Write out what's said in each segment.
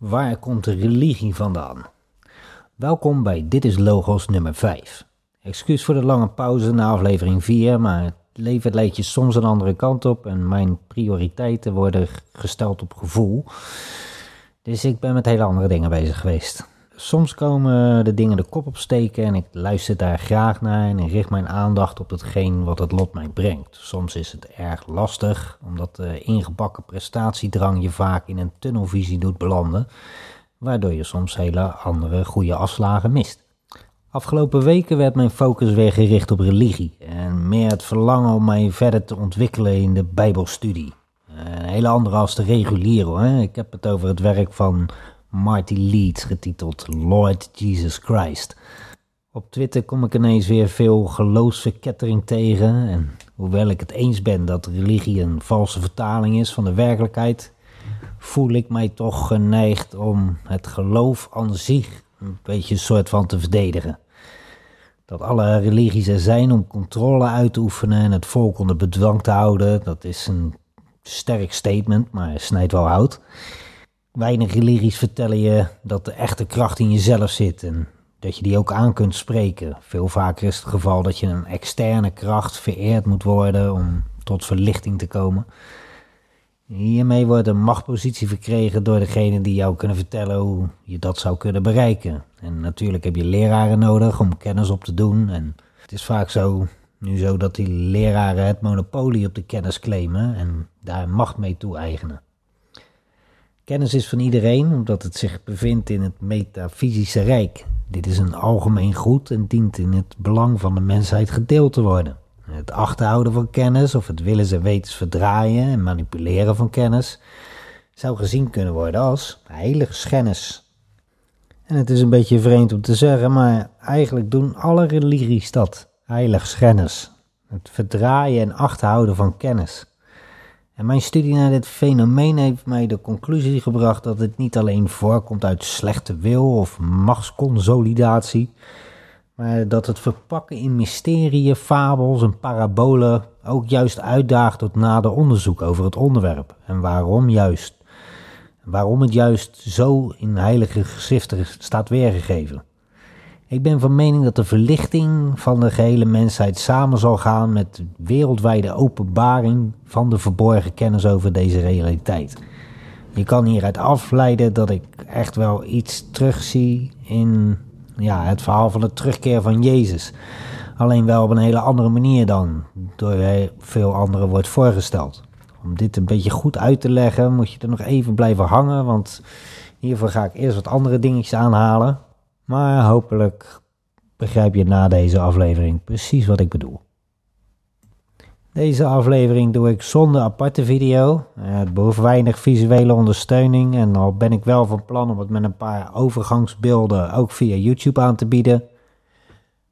Waar komt de religie vandaan? Welkom bij Dit is Logos nummer 5. Excuus voor de lange pauze na aflevering 4, maar het leven leidt je soms een andere kant op en mijn prioriteiten worden gesteld op gevoel. Dus ik ben met hele andere dingen bezig geweest. Soms komen de dingen de kop opsteken en ik luister daar graag naar en richt mijn aandacht op hetgeen wat het lot mij brengt. Soms is het erg lastig, omdat de ingebakken prestatiedrang je vaak in een tunnelvisie doet belanden, waardoor je soms hele andere goede afslagen mist. Afgelopen weken werd mijn focus weer gericht op religie en meer het verlangen om mij verder te ontwikkelen in de Bijbelstudie. Een hele andere als de reguliere hoor. Ik heb het over het werk van Marty Leeds, getiteld Lord Jesus Christ. Op Twitter kom ik ineens weer veel geloofsverkettering tegen. En hoewel ik het eens ben dat religie een valse vertaling is van de werkelijkheid, voel ik mij toch geneigd om het geloof aan zich een beetje een soort van te verdedigen. Dat alle religies er zijn om controle uit te oefenen en het volk onder bedwang te houden, dat is een sterk statement, maar snijdt wel hout. Weinig religies vertellen je dat de echte kracht in jezelf zit en dat je die ook aan kunt spreken. Veel vaker is het geval dat je een externe kracht vereerd moet worden om tot verlichting te komen. Hiermee wordt een machtpositie verkregen door degene die jou kunnen vertellen hoe je dat zou kunnen bereiken. En natuurlijk heb je leraren nodig om kennis op te doen. En het is vaak zo, nu zo dat die leraren het monopolie op de kennis claimen en daar macht mee toe-eigenen. Kennis is van iedereen omdat het zich bevindt in het metafysische rijk. Dit is een algemeen goed en dient in het belang van de mensheid gedeeld te worden. Het achterhouden van kennis of het willen en wetens verdraaien en manipuleren van kennis zou gezien kunnen worden als heilige schennis. En het is een beetje vreemd om te zeggen, maar eigenlijk doen alle religies dat, heilig schennis. Het verdraaien en achterhouden van kennis. En mijn studie naar dit fenomeen heeft mij de conclusie gebracht dat het niet alleen voorkomt uit slechte wil of machtsconsolidatie, maar dat het verpakken in mysterieën, fabels en parabolen ook juist uitdaagt tot nader onderzoek over het onderwerp. En waarom juist? Waarom het juist zo in heilige geschriften staat weergegeven. Ik ben van mening dat de verlichting van de gehele mensheid samen zal gaan met wereldwijde openbaring van de verborgen kennis over deze realiteit. Je kan hieruit afleiden dat ik echt wel iets terugzie in ja, het verhaal van de terugkeer van Jezus. Alleen wel op een hele andere manier dan door veel anderen wordt voorgesteld. Om dit een beetje goed uit te leggen moet je er nog even blijven hangen, want hiervoor ga ik eerst wat andere dingetjes aanhalen. Maar hopelijk begrijp je na deze aflevering precies wat ik bedoel. Deze aflevering doe ik zonder aparte video. Het behoeft weinig visuele ondersteuning en al ben ik wel van plan om het met een paar overgangsbeelden ook via YouTube aan te bieden.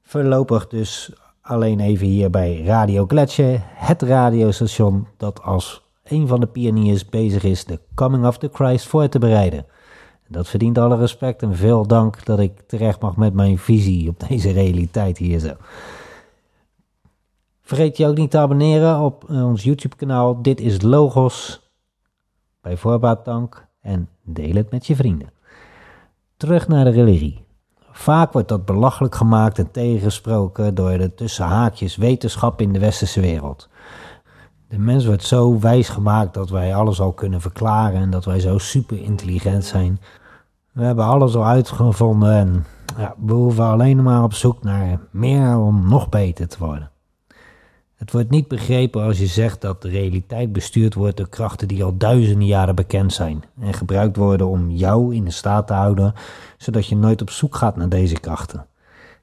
Voorlopig dus alleen even hier bij Radio Gletscher, het radiostation dat als een van de pioniers bezig is de Coming of the Christ voor te bereiden. Dat verdient alle respect en veel dank dat ik terecht mag met mijn visie op deze realiteit hier zo. Vergeet je ook niet te abonneren op eh, ons YouTube kanaal Dit is Logos. Bij voorbaat dank en deel het met je vrienden. Terug naar de religie. Vaak wordt dat belachelijk gemaakt en tegengesproken door de tussenhaakjes wetenschap in de westerse wereld. De mens wordt zo wijs gemaakt dat wij alles al kunnen verklaren en dat wij zo super intelligent zijn. We hebben alles al uitgevonden en ja, we hoeven alleen maar op zoek naar meer om nog beter te worden. Het wordt niet begrepen als je zegt dat de realiteit bestuurd wordt door krachten die al duizenden jaren bekend zijn en gebruikt worden om jou in de staat te houden, zodat je nooit op zoek gaat naar deze krachten.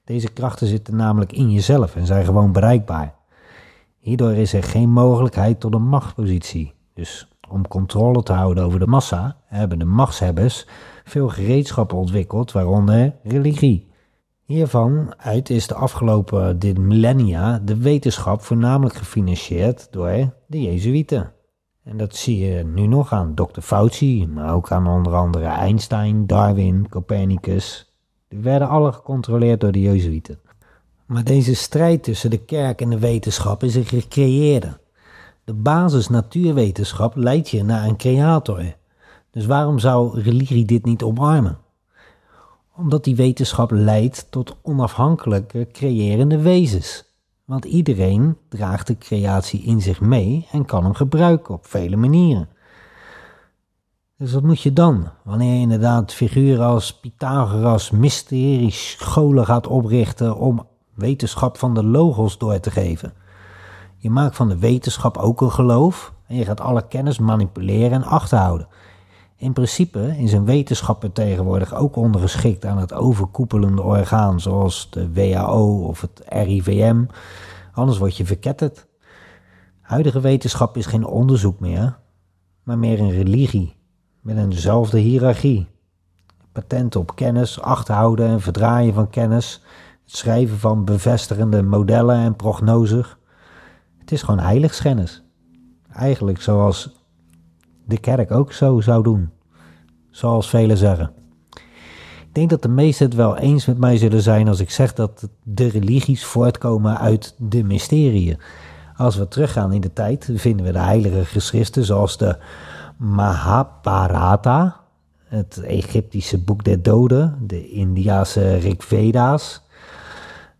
Deze krachten zitten namelijk in jezelf en zijn gewoon bereikbaar. Hierdoor is er geen mogelijkheid tot een machtspositie. Dus om controle te houden over de massa hebben de machtshebbers veel gereedschappen ontwikkeld, waaronder religie. Hiervan uit is de afgelopen dit millennia de wetenschap voornamelijk gefinancierd door de Jezuïeten. En dat zie je nu nog aan Dr. Fauci, maar ook aan onder andere Einstein, Darwin, Copernicus. Die werden alle gecontroleerd door de Jezuïeten. Maar deze strijd tussen de kerk en de wetenschap is een gecreëerde. De basis natuurwetenschap leidt je naar een creator. Dus waarom zou religie dit niet omarmen? Omdat die wetenschap leidt tot onafhankelijke creërende wezens. Want iedereen draagt de creatie in zich mee en kan hem gebruiken op vele manieren. Dus wat moet je dan? Wanneer je inderdaad figuren als Pythagoras mysteriesch scholen gaat oprichten om wetenschap van de logos door te geven. Je maakt van de wetenschap ook een geloof en je gaat alle kennis manipuleren en achterhouden. In principe is een wetenschapper tegenwoordig ook ondergeschikt aan het overkoepelende orgaan zoals de WHO of het RIVM, anders word je verketterd. Huidige wetenschap is geen onderzoek meer, maar meer een religie met eenzelfde hiërarchie. Patent op kennis, achterhouden en verdraaien van kennis, het schrijven van bevestigende modellen en prognoses. Het is gewoon heiligschennis. Eigenlijk zoals de kerk ook zo zou doen, zoals velen zeggen. Ik denk dat de meesten het wel eens met mij zullen zijn als ik zeg dat de religies voortkomen uit de mysterieën. Als we teruggaan in de tijd, vinden we de heilige geschriften zoals de Mahabharata, het Egyptische boek der doden, de Indiase Rigveda's,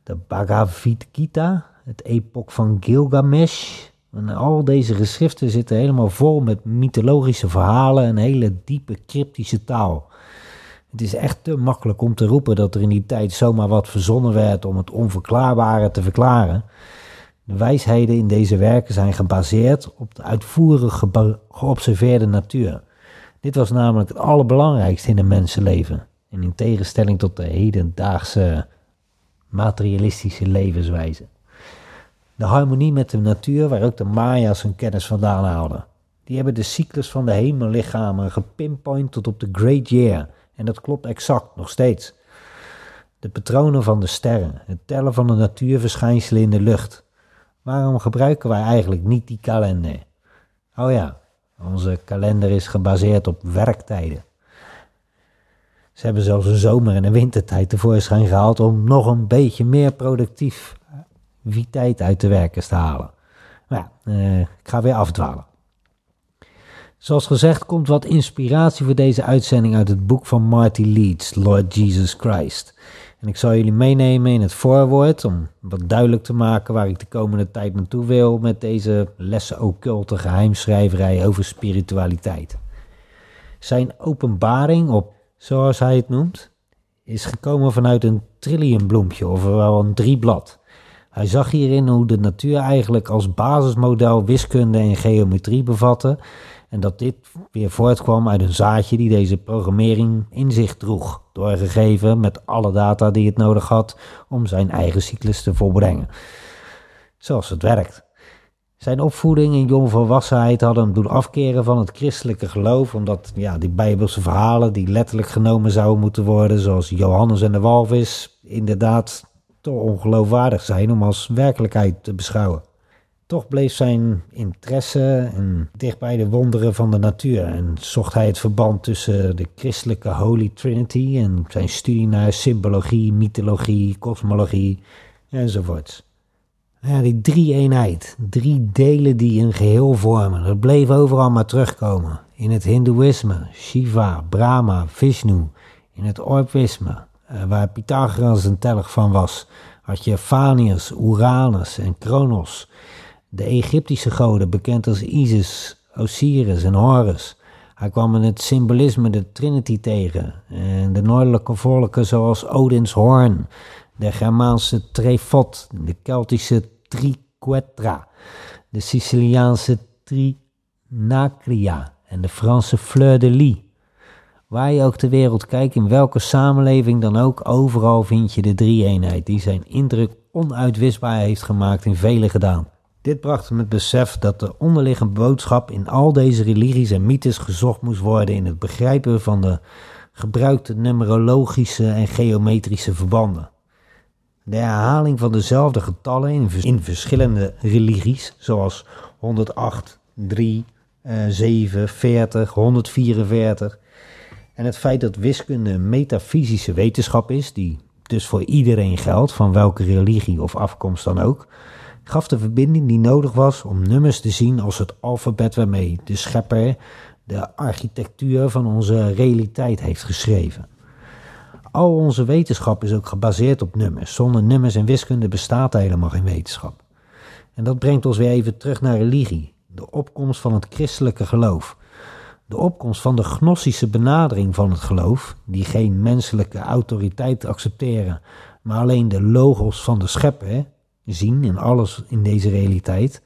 de Bhagavad Gita, het epok van Gilgamesh. En al deze geschriften zitten helemaal vol met mythologische verhalen en hele diepe cryptische taal. Het is echt te makkelijk om te roepen dat er in die tijd zomaar wat verzonnen werd om het onverklaarbare te verklaren. De wijsheden in deze werken zijn gebaseerd op de uitvoerig geobserveerde natuur. Dit was namelijk het allerbelangrijkste in een mensenleven. En in tegenstelling tot de hedendaagse materialistische levenswijze. De harmonie met de natuur, waar ook de Maya's hun kennis vandaan haalden. Die hebben de cyclus van de hemellichamen gepinpoint tot op de Great Year. En dat klopt exact, nog steeds. De patronen van de sterren, het tellen van de natuurverschijnselen in de lucht, Waarom gebruiken wij eigenlijk niet die kalender? Oh ja, onze kalender is gebaseerd op werktijden. Ze hebben zelfs een zomer- en een wintertijd tevoorschijn gehaald om nog een beetje meer productief tijd uit de werkers te halen. Maar ja, eh, ik ga weer afdwalen. Zoals gezegd komt wat inspiratie voor deze uitzending uit het boek van Marty Leeds, Lord Jesus Christ. En ik zal jullie meenemen in het voorwoord om wat duidelijk te maken waar ik de komende tijd naartoe wil met deze lessen occulte geheimschrijverij over spiritualiteit. Zijn openbaring op, zoals hij het noemt, is gekomen vanuit een trilliumbloempje, ofwel een drieblad. Hij zag hierin hoe de natuur eigenlijk als basismodel wiskunde en geometrie bevatte en dat dit weer voortkwam uit een zaadje die deze programmering in zich droeg, doorgegeven met alle data die het nodig had om zijn eigen cyclus te volbrengen. Zoals het werkt. Zijn opvoeding en jongvolwassenheid hadden hem doen afkeren van het christelijke geloof, omdat ja, die bijbelse verhalen die letterlijk genomen zouden moeten worden, zoals Johannes en de walvis, inderdaad te ongeloofwaardig zijn om als werkelijkheid te beschouwen. Toch bleef zijn interesse en dicht bij de wonderen van de natuur en zocht hij het verband tussen de christelijke Holy Trinity en zijn studie naar symbologie, mythologie, kosmologie enzovoorts. Ja, die drie eenheid, drie delen die een geheel vormen, dat bleef overal maar terugkomen. In het Hindoeïsme, Shiva, Brahma, Vishnu. In het Orphisme, eh, waar Pythagoras een telg van was, had je Phanius, Uranus en Kronos de Egyptische goden, bekend als Isis, Osiris en Horus. Hij kwam in het symbolisme de Trinity tegen en de noordelijke volken zoals Odins Hoorn, de Germaanse Trefot, de Keltische Triquetra, de Siciliaanse Trinacria en de Franse Fleur de Lis. Waar je ook ter wereld kijkt, in welke samenleving dan ook, overal vind je de drie-eenheid die zijn indruk onuitwisbaar heeft gemaakt in vele gedaan. Dit bracht hem het besef dat de onderliggende boodschap in al deze religies en mythes gezocht moest worden in het begrijpen van de gebruikte numerologische en geometrische verbanden. De herhaling van dezelfde getallen in, verschillende religies, zoals 108, 3, 7, 40, 144, en het feit dat wiskunde een metafysische wetenschap is, die dus voor iedereen geldt, van welke religie of afkomst dan ook, gaf de verbinding die nodig was om nummers te zien als het alfabet waarmee de schepper de architectuur van onze realiteit heeft geschreven. Al onze wetenschap is ook gebaseerd op nummers. Zonder nummers en wiskunde bestaat helemaal geen wetenschap. En dat brengt ons weer even terug naar religie, de opkomst van het christelijke geloof. De opkomst van de gnostische benadering van het geloof, die geen menselijke autoriteit accepteren, maar alleen de logos van de schepper zien in alles in deze realiteit.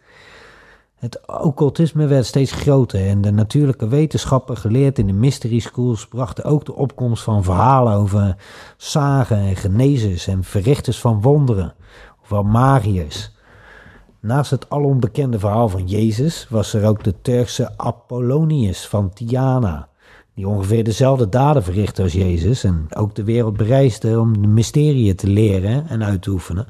Het occultisme werd steeds groter en de natuurlijke wetenschappen geleerd in de mystery schools brachten ook de opkomst van verhalen over zagen en genezers en verrichters van wonderen, van magiërs. Naast het alombekende verhaal van Jezus was er ook de Turkse Apollonius van Tiana, die ongeveer dezelfde daden verrichtte als Jezus en ook de wereld bereisde om de mysterieën te leren en uit te oefenen.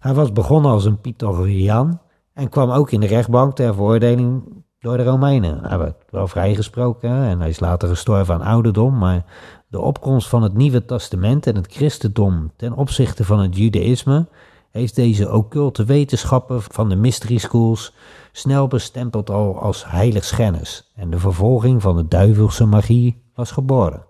Hij was begonnen als een Pythagoreaan en kwam ook in de rechtbank ter veroordeling door de Romeinen. Hij werd wel vrijgesproken en hij is later gestorven aan ouderdom, maar de opkomst van het Nieuwe Testament en het christendom ten opzichte van het judaïsme heeft deze occulte wetenschappen van de mystery schools snel bestempeld al als heiligschennis en de vervolging van de duivelse magie was geboren.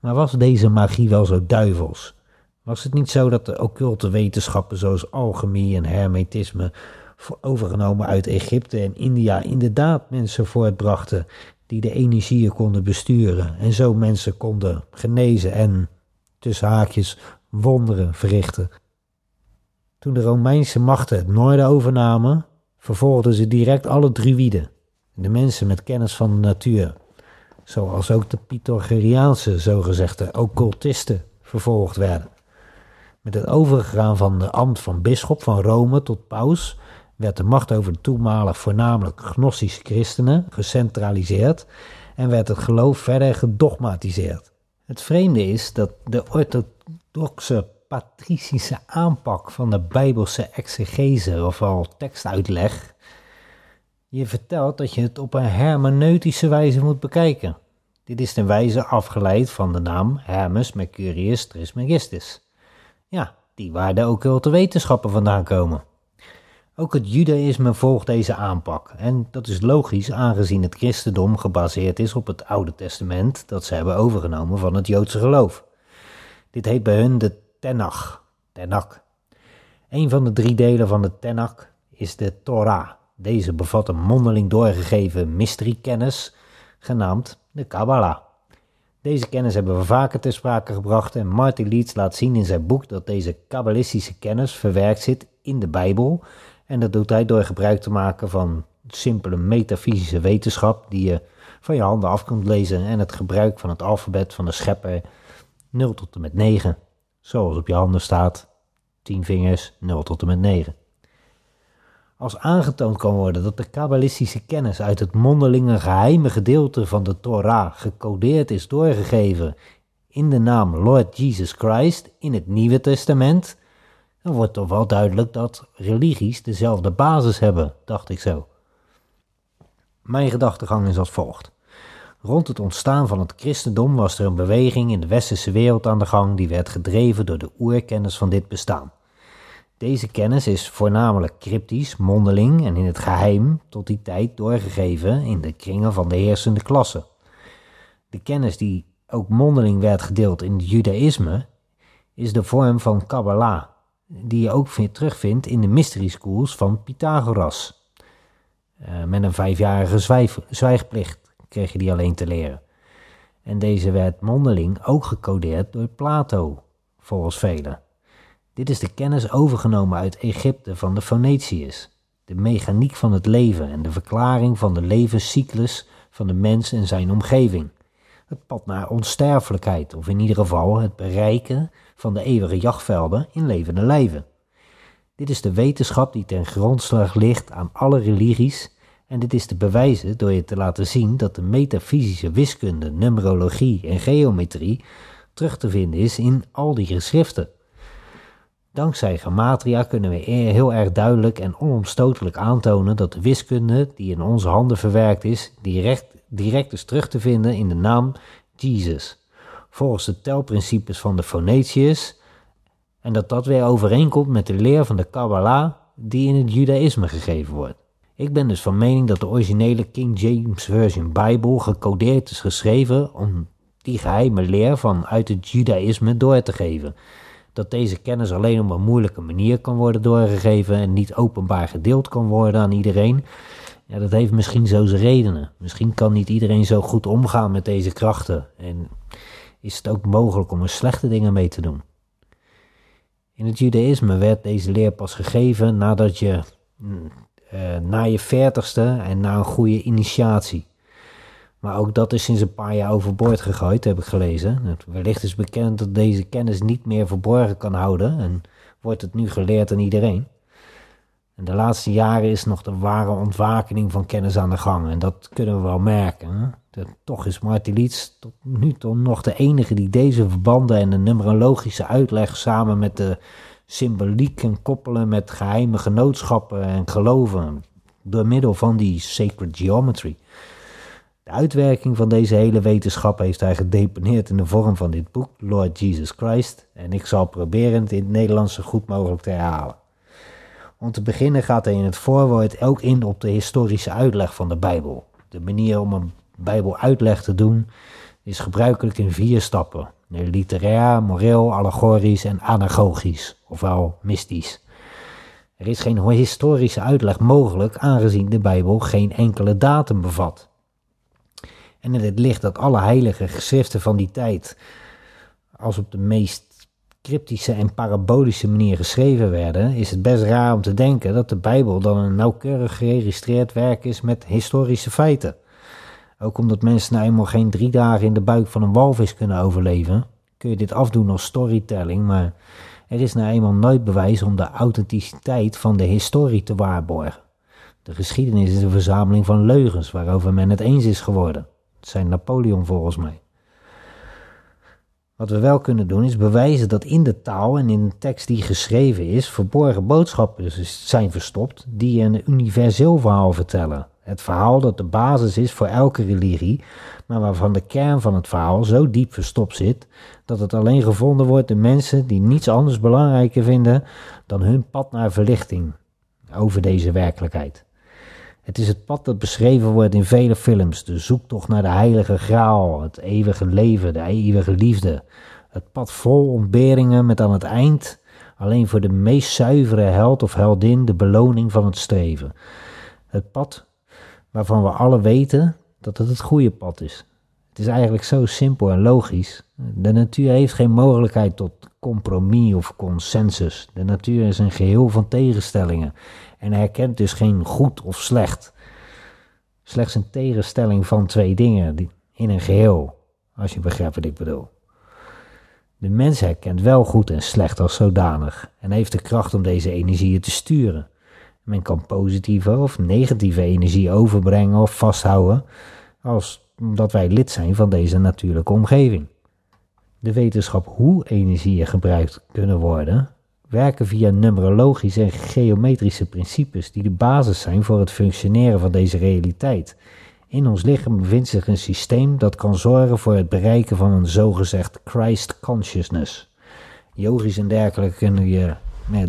Maar was deze magie wel zo duivels? Was het niet zo dat de occulte wetenschappen zoals alchemie en hermetisme overgenomen uit Egypte en India inderdaad mensen voortbrachten die de energieën konden besturen en zo mensen konden genezen en, tussen haakjes, wonderen verrichten? Toen de Romeinse machten het noorden overnamen, vervolgden ze direct alle druïden, de mensen met kennis van de natuur, zoals ook de Pythagoreaanse zogezegde occultisten vervolgd werden. Met het overgegaan van de ambt van bisschop van Rome tot paus werd de macht over de toenmalig voornamelijk gnostische christenen gecentraliseerd en werd het geloof verder gedogmatiseerd. Het vreemde is dat de orthodoxe patricische aanpak van de bijbelse exegese, ofwel tekstuitleg, je vertelt dat je het op een hermeneutische wijze moet bekijken. Dit is ten wijze afgeleid van de naam Hermes Mercurius Trismegistus. Ja, die waar de occulte wetenschappen vandaan komen. Ook het judaïsme volgt deze aanpak en dat is logisch aangezien het christendom gebaseerd is op het Oude Testament dat ze hebben overgenomen van het Joodse geloof. Dit heet bij hun de Tenach, Tenach. Een van de drie delen van de Tenach is de Torah. Deze bevat een mondeling doorgegeven mystery-kennis, genaamd de Kabbalah. Deze kennis hebben we vaker ter sprake gebracht en Martin Leeds laat zien in zijn boek dat deze kabbalistische kennis verwerkt zit in de Bijbel. En dat doet hij door gebruik te maken van simpele metafysische wetenschap die je van je handen af kunt lezen en het gebruik van het alfabet van de schepper 0 tot en met 9 zoals op je handen staat, 10 vingers, 0 tot en met 9. Als aangetoond kan worden dat de kabbalistische kennis uit het mondelinge geheime gedeelte van de Torah gecodeerd is doorgegeven in de naam Lord Jesus Christ in het Nieuwe Testament, dan wordt toch wel duidelijk dat religies dezelfde basis hebben, dacht ik zo. Mijn gedachtegang is als volgt. Rond het ontstaan van het christendom was er een beweging in de westerse wereld aan de gang die werd gedreven door de oerkennis van dit bestaan. Deze kennis is voornamelijk cryptisch, mondeling en in het geheim tot die tijd doorgegeven in de kringen van de heersende klasse. De kennis die ook mondeling werd gedeeld in het judaïsme is de vorm van Kabbalah, die je ook terugvindt in de mystery schools van Pythagoras. Uh, met een vijfjarige zwijgplicht kreeg je die alleen te leren. En deze werd mondeling ook gecodeerd door Plato, volgens velen. Dit is de kennis overgenomen uit Egypte van de Phonetiërs, de mechaniek van het leven en de verklaring van de levenscyclus van de mens en zijn omgeving. Het pad naar onsterfelijkheid, of in ieder geval het bereiken van de eeuwige jachtvelden in levende lijven. Dit is de wetenschap die ten grondslag ligt aan alle religies en dit is te bewijzen door je te laten zien dat de metafysische wiskunde, numerologie en geometrie terug te vinden is in al die geschriften. Dankzij Gematria kunnen we heel erg duidelijk en onomstotelijk aantonen dat de wiskunde die in onze handen verwerkt is, direct, direct is terug te vinden in de naam Jesus, volgens de telprincipes van de Phonetiërs, en dat dat weer overeenkomt met de leer van de Kabbalah die in het Judaïsme gegeven wordt. Ik ben dus van mening dat de originele King James Version Bijbel gecodeerd is geschreven om die geheime leer van uit het judaïsme door te geven. Dat deze kennis alleen op een moeilijke manier kan worden doorgegeven en niet openbaar gedeeld kan worden aan iedereen. Ja, dat heeft misschien zo zijn redenen. Misschien kan niet iedereen zo goed omgaan met deze krachten. En is het ook mogelijk om er slechte dingen mee te doen. In het judaïsme werd deze leer pas gegeven nadat je mm, uh, na je veertigste en na een goede initiatie. Maar ook dat is sinds een paar jaar overboord gegooid, heb ik gelezen. Wellicht is bekend dat deze kennis niet meer verborgen kan houden en wordt het nu geleerd aan iedereen. En de laatste jaren is nog de ware ontwakening van kennis aan de gang en dat kunnen we wel merken. Toch is Marty Leeds tot nu toe nog de enige die deze verbanden en de numerologische uitleg samen met de symboliek en koppelen met geheime genootschappen en geloven door middel van die sacred geometry. De uitwerking van deze hele wetenschap heeft hij gedeponeerd in de vorm van dit boek, Lord Jesus Christ, en ik zal proberen het in het Nederlands zo goed mogelijk te herhalen. Om te beginnen gaat hij in het voorwoord ook in op de historische uitleg van de Bijbel. De manier om een Bijbeluitleg te doen is gebruikelijk in vier stappen literair, moreel, allegorisch en anagogisch, ofwel mystisch. Er is geen historische uitleg mogelijk, aangezien de Bijbel geen enkele datum bevat. En in het licht dat alle heilige geschriften van die tijd als op de meest cryptische en parabolische manier geschreven werden, is het best raar om te denken dat de Bijbel dan een nauwkeurig geregistreerd werk is met historische feiten. Ook omdat mensen nou eenmaal geen drie dagen in de buik van een walvis kunnen overleven, kun je dit afdoen als storytelling, maar er is nou eenmaal nooit bewijs om de authenticiteit van de historie te waarborgen. De geschiedenis is een verzameling van leugens waarover men het eens is geworden. Het zijn Napoleon volgens mij. Wat we wel kunnen doen is bewijzen dat in de taal en in de tekst die geschreven is verborgen boodschappen zijn verstopt die een universeel verhaal vertellen. Het verhaal dat de basis is voor elke religie, maar waarvan de kern van het verhaal zo diep verstopt zit dat het alleen gevonden wordt door mensen die niets anders belangrijker vinden dan hun pad naar verlichting over deze werkelijkheid. Het is het pad dat beschreven wordt in vele films, de zoektocht naar de heilige graal, het eeuwige leven, de eeuwige liefde. Het pad vol ontberingen met aan het eind alleen voor de meest zuivere held of heldin de beloning van het streven. Het pad waarvan we alle weten dat het het goede pad is. Het is eigenlijk zo simpel en logisch. De natuur heeft geen mogelijkheid tot compromis of consensus. De natuur is een geheel van tegenstellingen en herkent dus geen goed of slecht. Slechts een tegenstelling van twee dingen in een geheel, als je begrijpt wat ik bedoel. De mens herkent wel goed en slecht als zodanig en heeft de kracht om deze energieën te sturen. Men kan positieve of negatieve energie overbrengen of vasthouden, als omdat wij lid zijn van deze natuurlijke omgeving. De wetenschap hoe energieën gebruikt kunnen worden, werken via numerologische en geometrische principes die de basis zijn voor het functioneren van deze realiteit. In ons lichaam bevindt zich een systeem dat kan zorgen voor het bereiken van een zogezegd Christ consciousness. Yogis en dergelijke kunnen je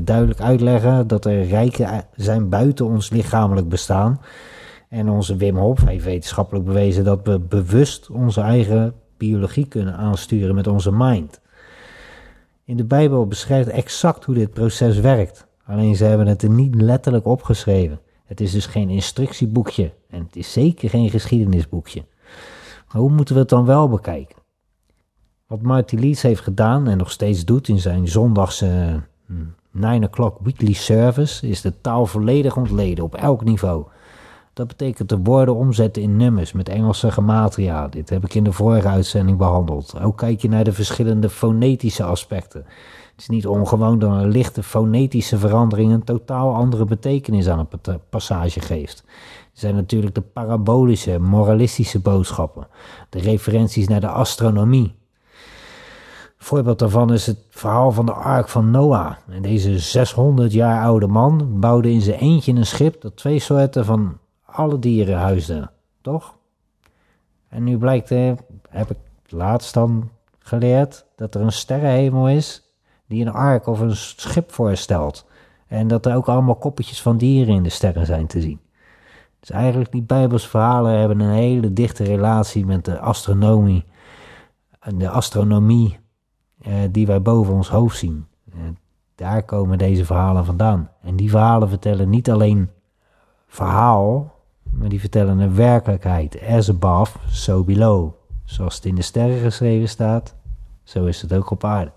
duidelijk uitleggen dat er rijken zijn buiten ons lichamelijk bestaan. En onze Wim Hof heeft wetenschappelijk bewezen dat we bewust onze eigen biologie kunnen aansturen met onze mind. In de Bijbel beschrijft exact hoe dit proces werkt. Alleen ze hebben het er niet letterlijk opgeschreven. Het is dus geen instructieboekje en het is zeker geen geschiedenisboekje. Maar hoe moeten we het dan wel bekijken? Wat Marty Leeds heeft gedaan en nog steeds doet in zijn zondagse hm, 9 o'clock weekly service is de taal volledig ontleden op elk niveau. Dat betekent de woorden omzetten in nummers met Engelse gematria. Dit heb ik in de vorige uitzending behandeld. Ook kijk je naar de verschillende fonetische aspecten. Het is niet ongewoon dat een lichte fonetische verandering een totaal andere betekenis aan een passage geeft. Er zijn natuurlijk de parabolische, moralistische boodschappen, de referenties naar de astronomie, voorbeeld daarvan is het verhaal van de Ark van Noah. En deze 600 jaar oude man bouwde in zijn eentje een schip dat twee soorten van alle dieren huisde, toch? En nu blijkt, heb ik laatst dan geleerd, dat er een sterrenhemel is die een ark of een schip voorstelt. En dat er ook allemaal koppetjes van dieren in de sterren zijn te zien. Dus eigenlijk die Bijbelse verhalen hebben een hele dichte relatie met de astronomie. En de astronomie die wij boven ons hoofd zien. Eh, daar komen deze verhalen vandaan. En die verhalen vertellen niet alleen verhaal, maar die vertellen een werkelijkheid. As above, so below. Zoals het in de sterren geschreven staat, zo is het ook op aarde.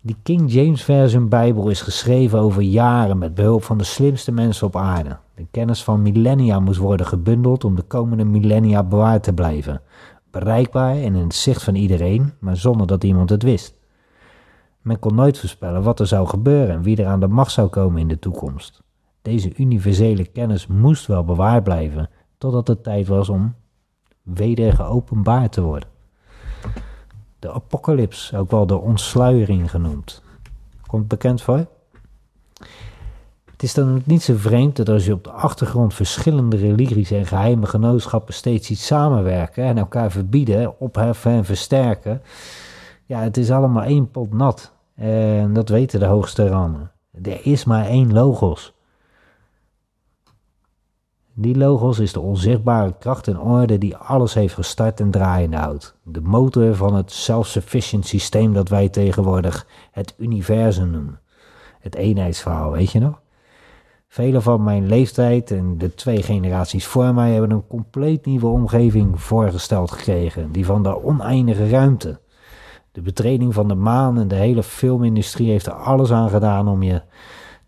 Die King James Version Bijbel is geschreven over jaren met behulp van de slimste mensen op aarde. De kennis van millennia moest worden gebundeld om de komende millennia bewaard te blijven. Bereikbaar en in het zicht van iedereen, maar zonder dat iemand het wist. Men kon nooit voorspellen wat er zou gebeuren en wie er aan de macht zou komen in de toekomst. Deze universele kennis moest wel bewaard blijven, totdat het tijd was om weder geopenbaard te worden. De apocalyps, ook wel de ontsluiering genoemd. Komt bekend voor? Het is dan niet zo vreemd dat als je op de achtergrond verschillende religies en geheime genootschappen steeds iets samenwerken en elkaar verbieden, opheffen en versterken, ja, het is allemaal één pot nat. En dat weten de hoogste ramen. Er is maar één logos. Die logos is de onzichtbare kracht en orde die alles heeft gestart en draaiende houdt. De motor van het self-sufficient systeem dat wij tegenwoordig het universum noemen. Het eenheidsverhaal, weet je nog? Velen van mijn leeftijd en de twee generaties voor mij hebben een compleet nieuwe omgeving voorgesteld gekregen, die van de oneindige ruimte. De betreding van de maan en de hele filmindustrie heeft er alles aan gedaan om je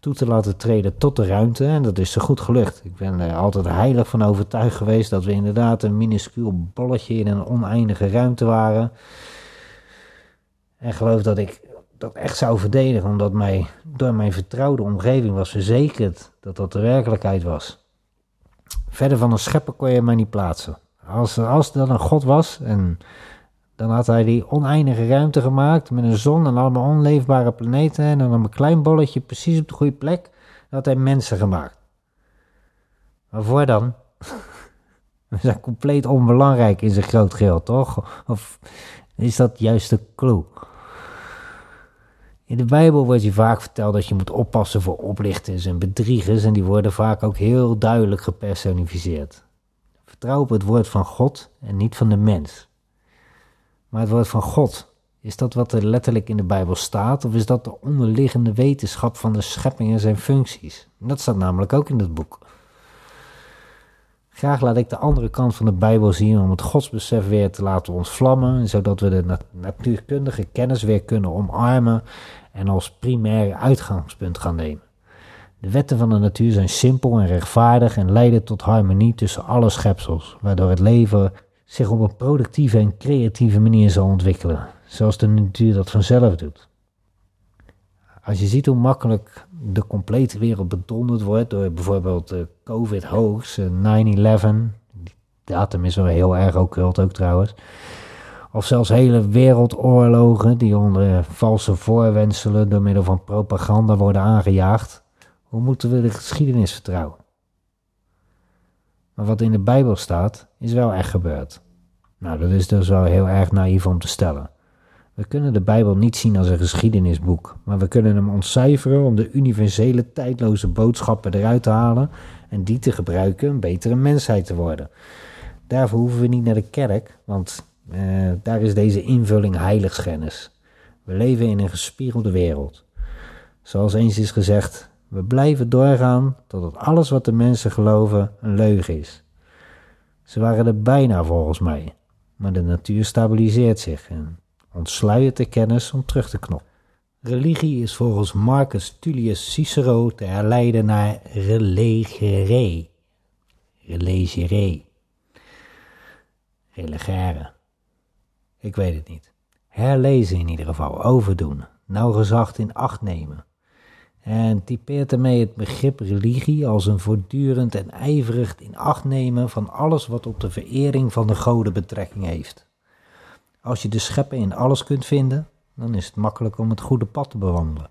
toe te laten treden tot de ruimte. En dat is zo goed gelukt. Ik ben er altijd heilig van overtuigd geweest dat we inderdaad een minuscuul bolletje in een oneindige ruimte waren. En geloof dat ik dat echt zou verdedigen, omdat mij door mijn vertrouwde omgeving was verzekerd dat dat de werkelijkheid was. Verder van een schepper kon je mij niet plaatsen. Als, als er dan een God was en dan had hij die oneindige ruimte gemaakt met een zon en allemaal onleefbare planeten. En dan een klein bolletje precies op de goede plek. Dan had hij mensen gemaakt. Waarvoor dan? We zijn compleet onbelangrijk in zijn groot geheel, toch? Of is dat juist de clue? In de Bijbel wordt je vaak verteld dat je moet oppassen voor oplichters en bedriegers. En die worden vaak ook heel duidelijk gepersonificeerd. Vertrouw op het woord van God en niet van de mens. Maar het woord van God, is dat wat er letterlijk in de Bijbel staat, of is dat de onderliggende wetenschap van de schepping en zijn functies? Dat staat namelijk ook in het boek. Graag laat ik de andere kant van de Bijbel zien om het godsbesef weer te laten ontvlammen, zodat we de natuurkundige kennis weer kunnen omarmen en als primair uitgangspunt gaan nemen. De wetten van de natuur zijn simpel en rechtvaardig en leiden tot harmonie tussen alle schepsels, waardoor het leven zich op een productieve en creatieve manier zal ontwikkelen, zoals de natuur dat vanzelf doet. Als je ziet hoe makkelijk de complete wereld bedonderd wordt door bijvoorbeeld de COVID-hoax, 9-11, die datum is wel heel erg occult ook trouwens, of zelfs hele wereldoorlogen die onder valse voorwenselen door middel van propaganda worden aangejaagd, hoe moeten we de geschiedenis vertrouwen? Maar wat in de Bijbel staat, is wel echt gebeurd. Nou, dat is dus wel heel erg naïef om te stellen. We kunnen de Bijbel niet zien als een geschiedenisboek, maar we kunnen hem ontcijferen om de universele tijdloze boodschappen eruit te halen en die te gebruiken een betere mensheid te worden. Daarvoor hoeven we niet naar de kerk, want eh, daar is deze invulling heiligschennis. We leven in een gespiegelde wereld. Zoals eens is gezegd, we blijven doorgaan totdat alles wat de mensen geloven een leugen is. Ze waren er bijna volgens mij, maar de natuur stabiliseert zich en ontsluiert de kennis om terug te knoppen. Religie is volgens Marcus Tullius Cicero te herleiden naar relegere. Relegere. Relegere. Ik weet het niet. Herlezen in ieder geval, overdoen, nauwgezacht in acht nemen en typeert ermee het begrip religie als een voortdurend en ijverig in acht nemen van alles wat op de verering van de goden betrekking heeft. Als je de scheppen in alles kunt vinden, dan is het makkelijk om het goede pad te bewandelen.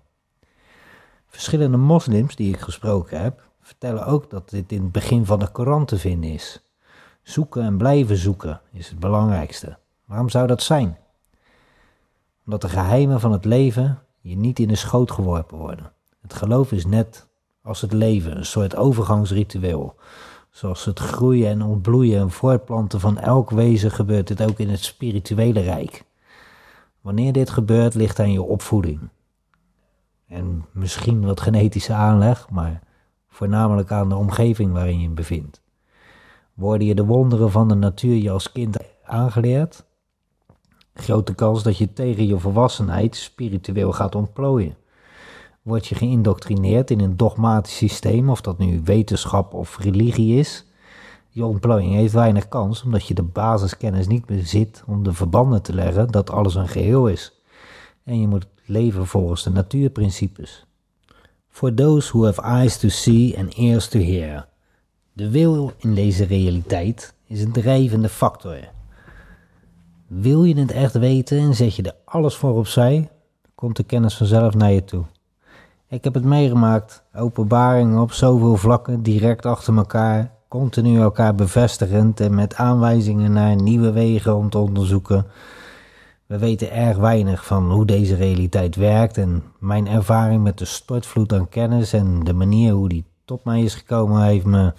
Verschillende moslims die ik gesproken heb, vertellen ook dat dit in het begin van de Koran te vinden is. Zoeken en blijven zoeken is het belangrijkste. Waarom zou dat zijn? Omdat de geheimen van het leven je niet in de schoot geworpen worden. Het geloof is net als het leven, een soort overgangsritueel. Zoals het groeien en ontbloeien en voortplanten van elk wezen gebeurt dit ook in het spirituele rijk. Wanneer dit gebeurt, ligt aan je opvoeding. En misschien wat genetische aanleg, maar voornamelijk aan de omgeving waarin je je bevindt. Worden je de wonderen van de natuur je als kind aangeleerd? Grote kans dat je tegen je volwassenheid spiritueel gaat ontplooien. Word je geïndoctrineerd in een dogmatisch systeem, of dat nu wetenschap of religie is? Je ontplooiing heeft weinig kans omdat je de basiskennis niet bezit om de verbanden te leggen dat alles een geheel is. En je moet leven volgens de natuurprincipes. For those who have eyes to see and ears to hear. De wil in deze realiteit is een drijvende factor. Wil je het echt weten en zet je er alles voor opzij, komt de kennis vanzelf naar je toe. Ik heb het meegemaakt, openbaringen op zoveel vlakken, direct achter elkaar, continu elkaar bevestigend en met aanwijzingen naar nieuwe wegen om te onderzoeken. We weten erg weinig van hoe deze realiteit werkt en mijn ervaring met de stortvloed aan kennis en de manier hoe die tot mij is gekomen heeft me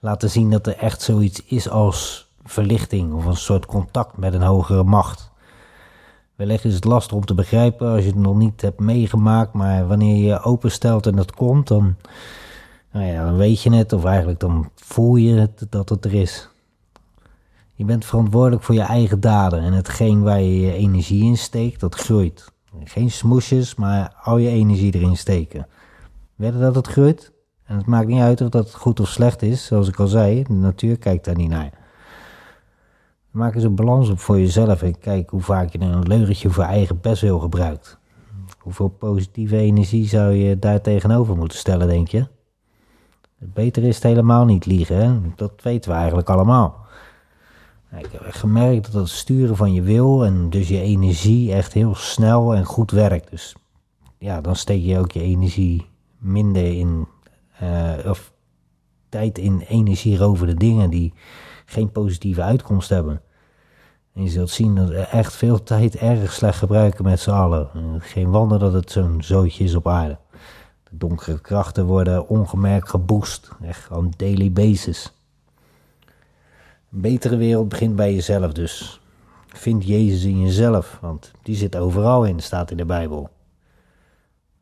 laten zien dat er echt zoiets is als verlichting of een soort contact met een hogere macht. Wellicht is het lastig om te begrijpen als je het nog niet hebt meegemaakt, maar wanneer je openstelt en het komt, dan, nou ja, dan weet je het, of eigenlijk dan voel je dat het er is. Je bent verantwoordelijk voor je eigen daden en hetgeen waar je je energie in steekt, dat groeit. Geen smoesjes, maar al je energie erin steken. Weet dat het groeit? En het maakt niet uit of dat goed of slecht is, zoals ik al zei, de natuur kijkt daar niet naar. Maak eens een balans op voor jezelf en kijk hoe vaak je een leugentje voor eigen bestwil gebruikt. Hoeveel positieve energie zou je daar tegenover moeten stellen, denk je? Beter is het helemaal niet liegen, hè? dat weten we eigenlijk allemaal. Ik heb gemerkt dat het sturen van je wil en dus je energie echt heel snel en goed werkt. Dus ja, dan steek je ook je energie minder in, uh, of tijd in energierovende dingen die geen positieve uitkomst hebben. En je zult zien dat we echt veel tijd erg slecht gebruiken met z'n allen. Geen wonder dat het zo'n zootje is op aarde. De donkere krachten worden ongemerkt geboost, echt on daily basis. Een betere wereld begint bij jezelf dus. Vind Jezus in jezelf, want die zit overal in, staat in de Bijbel.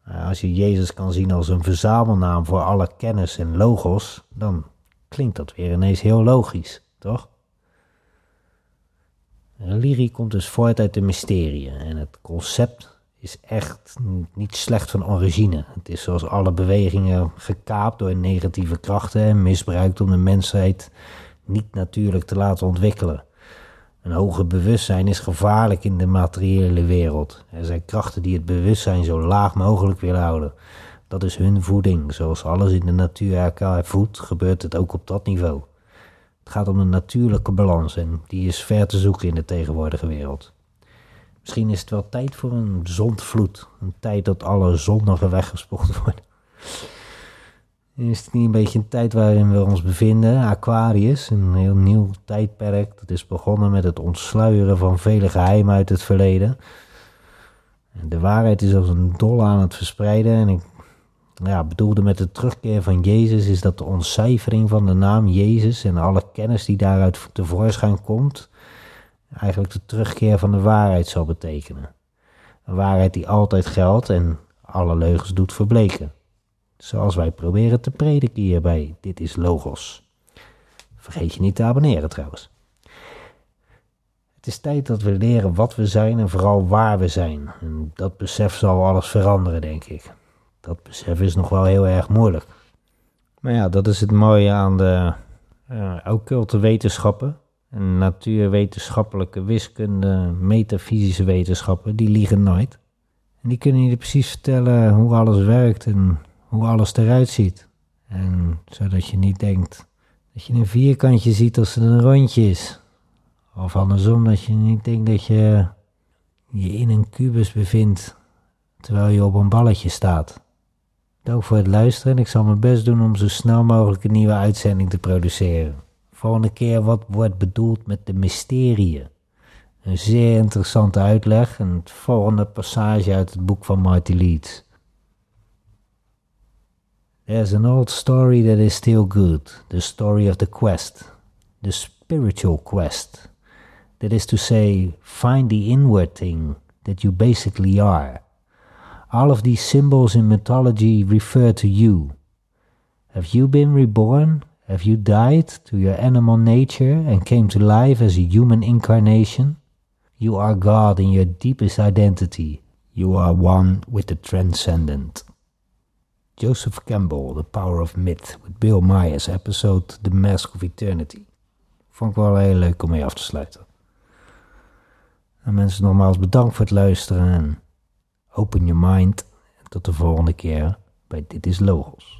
Als je Jezus kan zien als een verzamelnaam voor alle kennis en logos, dan klinkt dat weer ineens heel logisch, toch? Religie komt dus voort uit de mysterieën en het concept is echt niet slecht van origine. Het is zoals alle bewegingen gekaapt door negatieve krachten en misbruikt om de mensheid niet natuurlijk te laten ontwikkelen. Een hoger bewustzijn is gevaarlijk in de materiële wereld. Er zijn krachten die het bewustzijn zo laag mogelijk willen houden. Dat is hun voeding. Zoals alles in de natuur elkaar voedt, gebeurt het ook op dat niveau. Het gaat om een natuurlijke balans en die is ver te zoeken in de tegenwoordige wereld. Misschien is het wel tijd voor een zondvloed. Een tijd dat alle zondigen weggespoeld worden. Is het niet een beetje een tijd waarin we ons bevinden? Aquarius, een heel nieuw tijdperk. Dat is begonnen met het ontsluieren van vele geheimen uit het verleden. De waarheid is als een dol aan het verspreiden. En ik ja, bedoelde met de terugkeer van Jezus is dat de ontcijfering van de naam Jezus en alle kennis die daaruit tevoorschijn komt, eigenlijk de terugkeer van de waarheid zal betekenen. Een waarheid die altijd geldt en alle leugens doet verbleken. Zoals wij proberen te prediken hier bij Dit is Logos. Vergeet je niet te abonneren trouwens. Het is tijd dat we leren wat we zijn en vooral waar we zijn. En dat besef zal alles veranderen, denk ik. Dat besef is nog wel heel erg moeilijk. Maar ja, dat is het mooie aan de uh, occulte wetenschappen. En natuurwetenschappelijke wiskunde, metafysische wetenschappen, die liegen nooit. En die kunnen je precies vertellen hoe alles werkt en hoe alles eruit ziet. En zodat je niet denkt dat je een vierkantje ziet als het een rondje is. Of andersom, dat je niet denkt dat je je in een kubus bevindt terwijl je op een balletje staat. Dank voor het luisteren en ik zal mijn best doen om zo snel mogelijk een nieuwe uitzending te produceren. Volgende keer wat wordt bedoeld met de mysterieën. Een zeer interessante uitleg en het volgende passage uit het boek van Marty Leeds. There's an old story that is still good, the story of the quest, the spiritual quest. That is to say, find the inward thing that you basically are. All of these symbols in mythology refer to you. Have you been reborn? Have you died to your animal nature and came to life as a human incarnation? You are God in your deepest identity. You are one with the transcendent. Joseph Campbell, The Power of Myth, with Bill Myers, episode The Mask of Eternity. Vond ik wel heel leuk om mee af te sluiten. En mensen, nogmaals bedankt voor het luisteren en open your mind. En tot de volgende keer bij Dit is Logos.